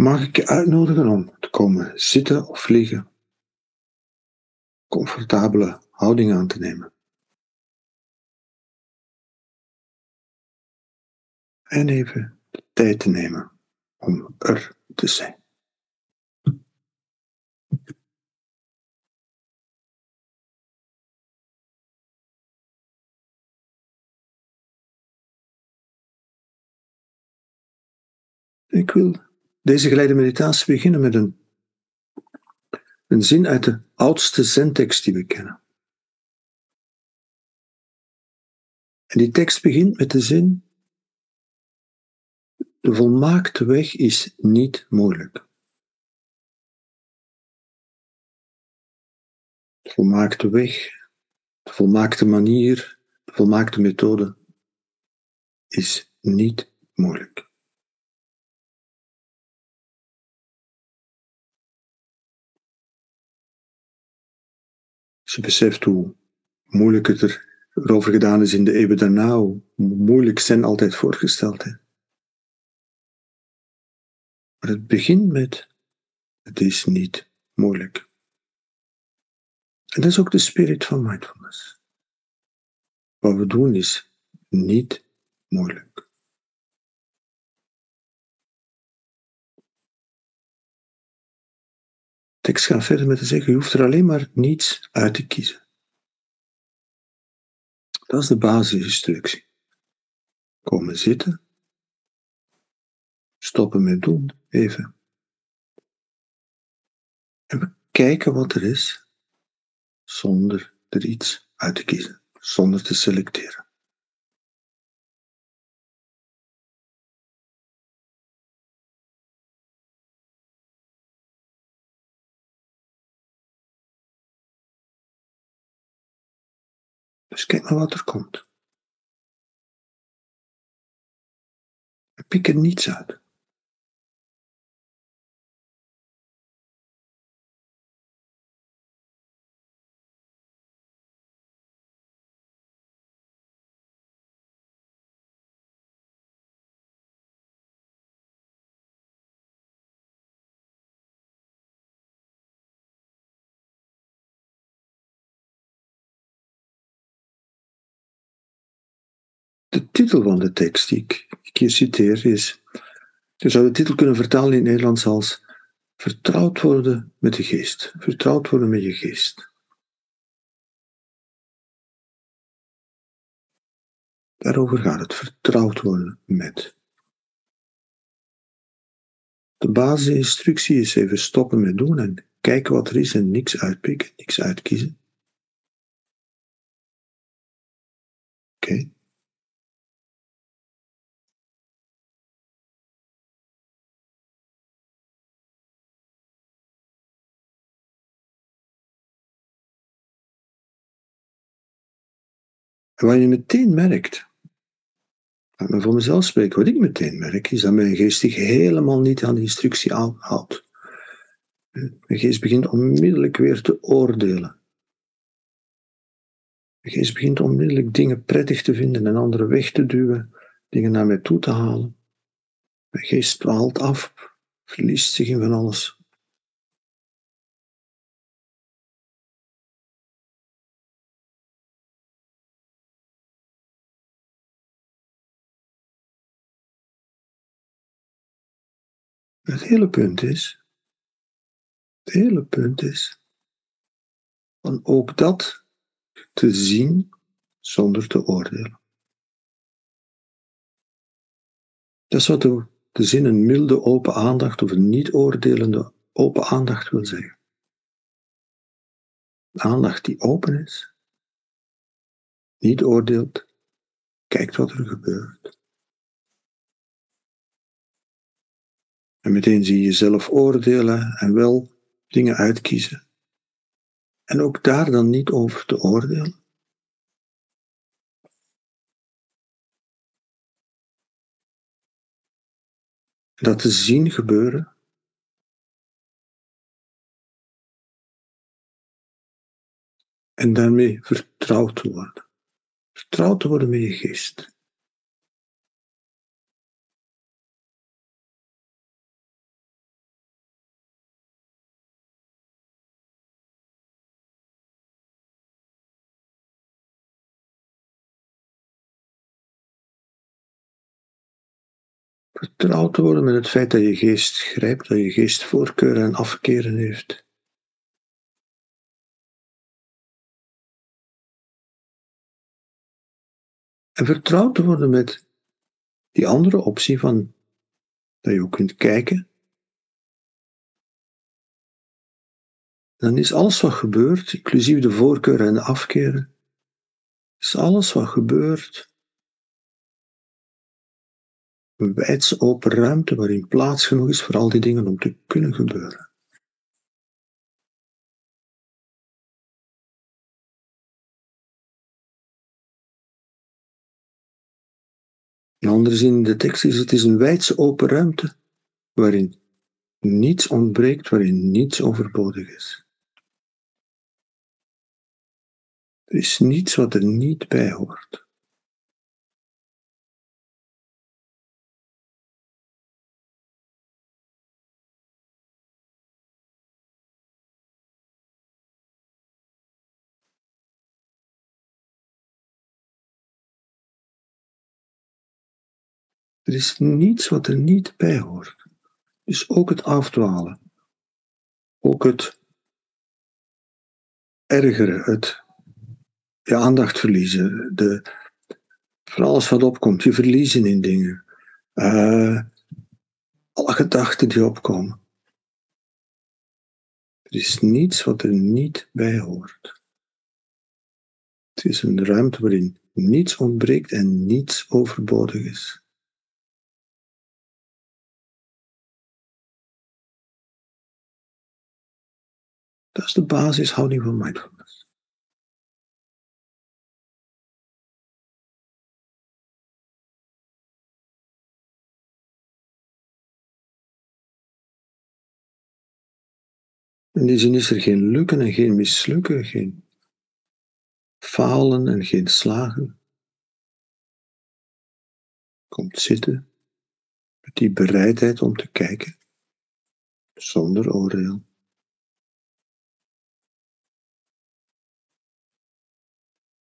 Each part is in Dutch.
mag ik je uitnodigen om te komen zitten of liggen. Comfortabele houding aan te nemen. En even de tijd te nemen om er te zijn. Ik wil deze geleide meditatie beginnen met een, een zin uit de oudste zentekst die we kennen. En die tekst begint met de zin: De volmaakte weg is niet moeilijk. De volmaakte weg, de volmaakte manier, de volmaakte methode is niet moeilijk. Je beseft hoe moeilijk het er erover gedaan is in de eeuwen daarna, hoe moeilijk Zen altijd voorgesteld heeft. Maar het begint met, het is niet moeilijk. En dat is ook de spirit van mindfulness. Wat we doen is niet moeilijk. Tekst gaat verder met te zeggen, je hoeft er alleen maar niets uit te kiezen. Dat is de basisinstructie. Komen zitten. Stoppen met doen, even. En we kijken wat er is, zonder er iets uit te kiezen, zonder te selecteren. Dus kijk maar wat er komt. Pik er niets uit. De titel van de tekst die ik, hier citeer is, je zou de titel kunnen vertalen in het Nederlands als vertrouwd worden met de geest. Vertrouwd worden met je geest. Daarover gaat het, vertrouwd worden met. De basisinstructie is even stoppen met doen en kijken wat er is en niks uitpikken, niks uitkiezen. Oké. En wat je meteen merkt, laat me voor mezelf spreken, wat ik meteen merk, is dat mijn geest zich helemaal niet aan de instructie houdt. Mijn geest begint onmiddellijk weer te oordelen. Mijn geest begint onmiddellijk dingen prettig te vinden en andere weg te duwen, dingen naar mij toe te halen. Mijn geest dwaalt af, verliest zich in van alles. Het hele punt is, het hele punt is, van ook dat te zien zonder te oordelen. Dat is wat de, de zin een milde open aandacht of een niet oordelende open aandacht wil zeggen. Aandacht die open is, niet oordeelt, kijkt wat er gebeurt. En meteen zie je jezelf oordelen en wel dingen uitkiezen. En ook daar dan niet over te oordelen. Dat te zien gebeuren. En daarmee vertrouwd te worden. Vertrouwd te worden met je geest. Vertrouwd te worden met het feit dat je geest grijpt, dat je geest voorkeuren en afkeren heeft. En vertrouwd te worden met die andere optie van dat je ook kunt kijken. Dan is alles wat gebeurt, inclusief de voorkeuren en de afkeren, is alles wat gebeurt een wijdse open ruimte waarin plaats genoeg is voor al die dingen om te kunnen gebeuren. In andere zin in de tekst is het is een wijdse open ruimte waarin niets ontbreekt, waarin niets overbodig is. Er is niets wat er niet bij hoort. Er is niets wat er niet bij hoort. Dus ook het afdwalen. Ook het ergeren, het je aandacht verliezen. De, voor alles wat opkomt, je verliezen in dingen. Uh, alle gedachten die opkomen. Er is niets wat er niet bij hoort. Het is een ruimte waarin niets ontbreekt en niets overbodig is. Dat is de basishouding van mindfulness. In die zin is er geen lukken en geen mislukken, geen falen en geen slagen. Komt zitten met die bereidheid om te kijken, zonder oordeel.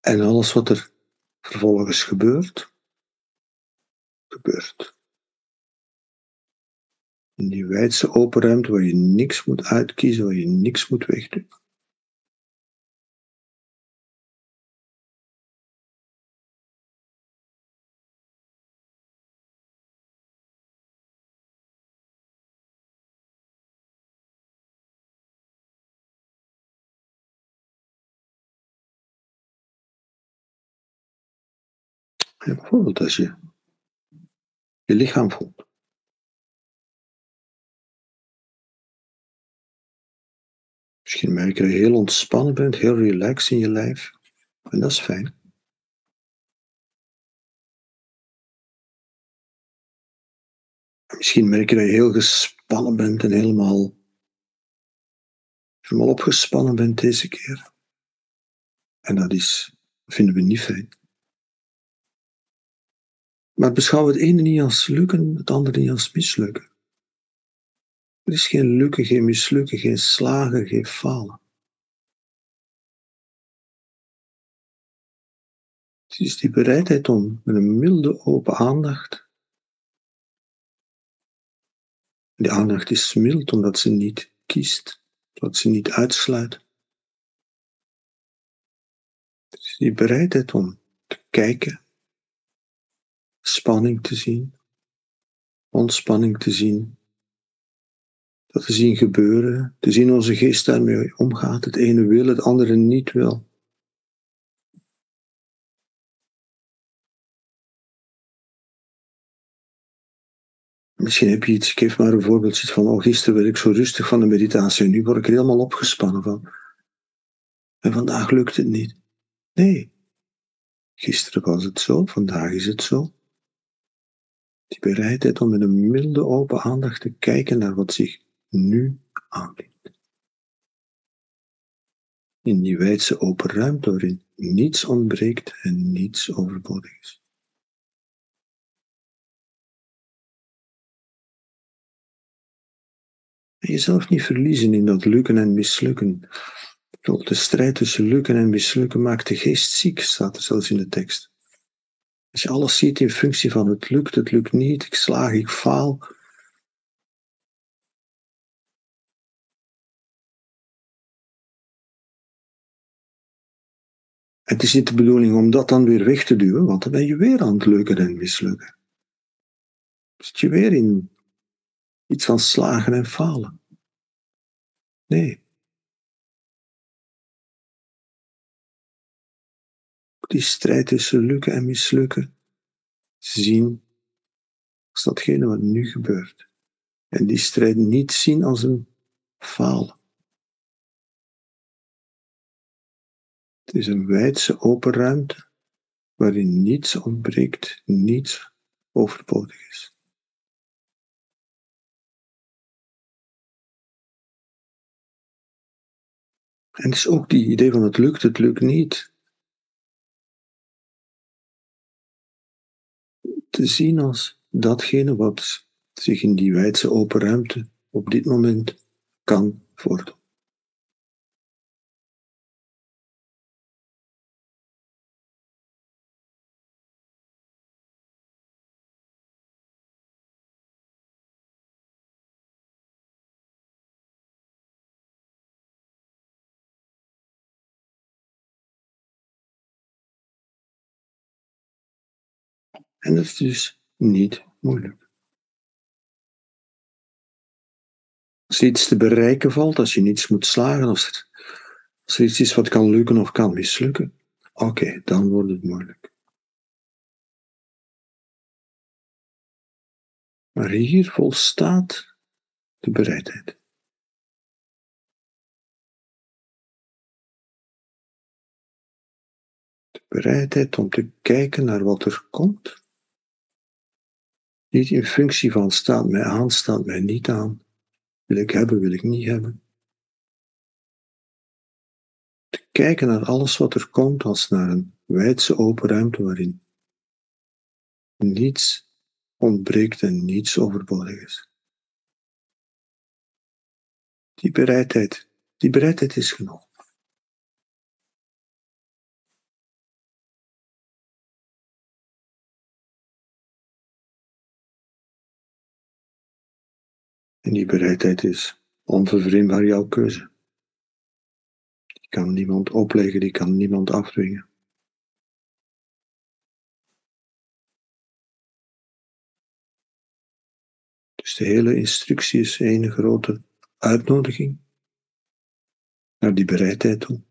En alles wat er vervolgens gebeurt, gebeurt. In die wijdse open ruimte waar je niks moet uitkiezen, waar je niks moet wegdoen. Bijvoorbeeld als je je lichaam voelt. Misschien merk je dat je heel ontspannen bent, heel relaxed in je lijf. En dat is fijn. Misschien merk je dat je heel gespannen bent en helemaal, helemaal opgespannen bent deze keer. En dat is, vinden we niet fijn. Maar beschouw het ene niet als lukken, het andere niet als mislukken. Er is geen lukken, geen mislukken, geen slagen, geen falen. Het is die bereidheid om met een milde open aandacht. Die aandacht is mild omdat ze niet kiest, omdat ze niet uitsluit. Het is die bereidheid om te kijken spanning te zien, ontspanning te zien, dat te zien gebeuren, te zien onze geest daarmee omgaat, het ene wil, het andere niet wil. Misschien heb je iets, geef maar een voorbeeld van, oh gisteren werd ik zo rustig van de meditatie en nu word ik er helemaal opgespannen van. En vandaag lukt het niet. Nee, gisteren was het zo, vandaag is het zo. Die bereidheid om met een milde open aandacht te kijken naar wat zich nu aandient. In die wijdse open ruimte waarin niets ontbreekt en niets overbodig is. En jezelf niet verliezen in dat lukken en mislukken. De strijd tussen lukken en mislukken maakt de geest ziek, staat er zelfs in de tekst. Als je alles ziet in functie van het lukt, het lukt niet, ik slaag, ik faal. Het is niet de bedoeling om dat dan weer weg te duwen, want dan ben je weer aan het lukken en mislukken. Zit je weer in iets van slagen en falen. Nee. Die strijd tussen lukken en mislukken zien als datgene wat nu gebeurt. En die strijd niet zien als een falen. Het is een wijdse open ruimte waarin niets ontbreekt, niets overbodig is. En het is ook die idee van het lukt, het lukt niet. Te zien als datgene wat zich in die wijdse open ruimte op dit moment kan voordoen. En dat is dus niet moeilijk. Als iets te bereiken valt, als je niets moet slagen, als er, als er iets is wat kan lukken of kan mislukken, oké, dan wordt het moeilijk. Maar hier volstaat de bereidheid. De bereidheid om te kijken naar wat er komt niet in functie van staat mij aan, staat mij niet aan. Wil ik hebben, wil ik niet hebben. Te kijken naar alles wat er komt als naar een wijdse open ruimte waarin niets ontbreekt en niets overbodig is. Die bereidheid, die bereidheid is genoeg. En die bereidheid is onvervreemdbaar jouw keuze. Die kan niemand opleggen, die kan niemand afdwingen. Dus de hele instructie is een grote uitnodiging naar die bereidheid toe.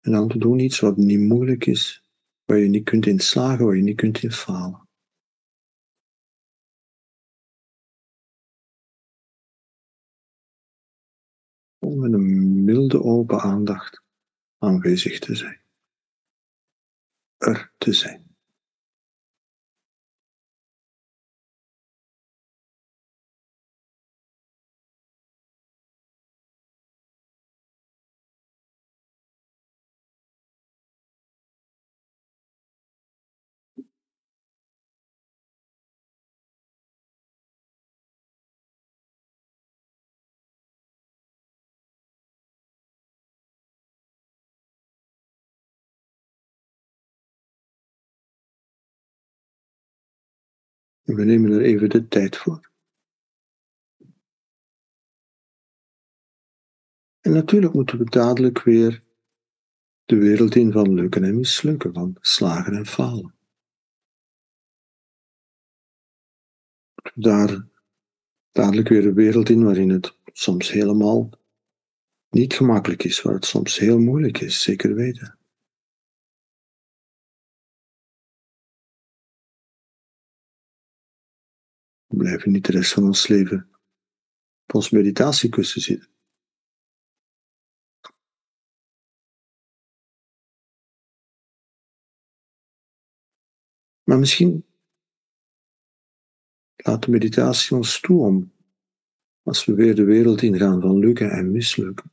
En dan te doen iets wat niet moeilijk is, waar je niet kunt in slagen, waar je niet kunt in falen. Om met een milde open aandacht aanwezig te zijn. Er te zijn. We nemen er even de tijd voor. En natuurlijk moeten we dadelijk weer de wereld in van lukken en mislukken, van slagen en falen. Daar dadelijk weer een wereld in waarin het soms helemaal niet gemakkelijk is, waar het soms heel moeilijk is, zeker weten. Blijven niet de rest van ons leven op ons meditatiekussen zitten. Maar misschien laat de meditatie ons toe om, als we weer de wereld ingaan van lukken en mislukken,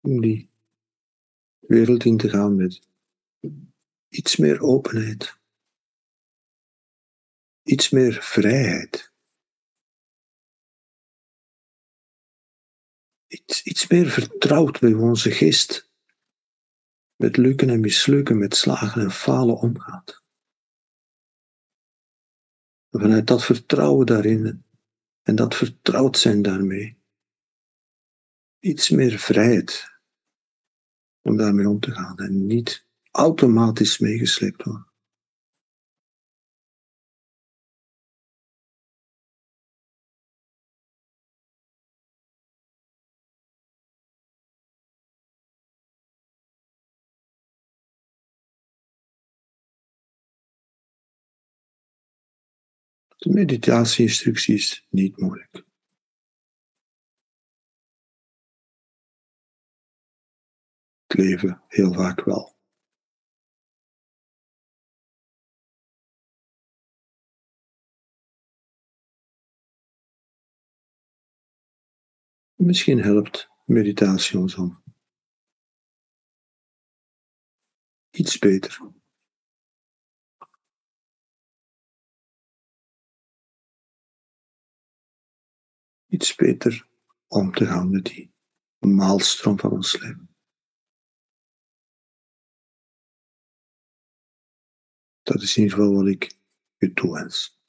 om die wereld in te gaan met iets meer openheid iets meer vrijheid. iets, iets meer vertrouwd bij onze geest met lukken en mislukken, met slagen en falen omgaat. Vanuit dat vertrouwen daarin en dat vertrouwd zijn daarmee, iets meer vrijheid om daarmee om te gaan en niet automatisch meegesleept worden. De meditatie-instructie is niet moeilijk. Het leven heel vaak wel. Misschien helpt meditatie ons om iets beter iets beter om te gaan met die maalstroom van ons leven. Dat is in ieder geval wat ik u toewens.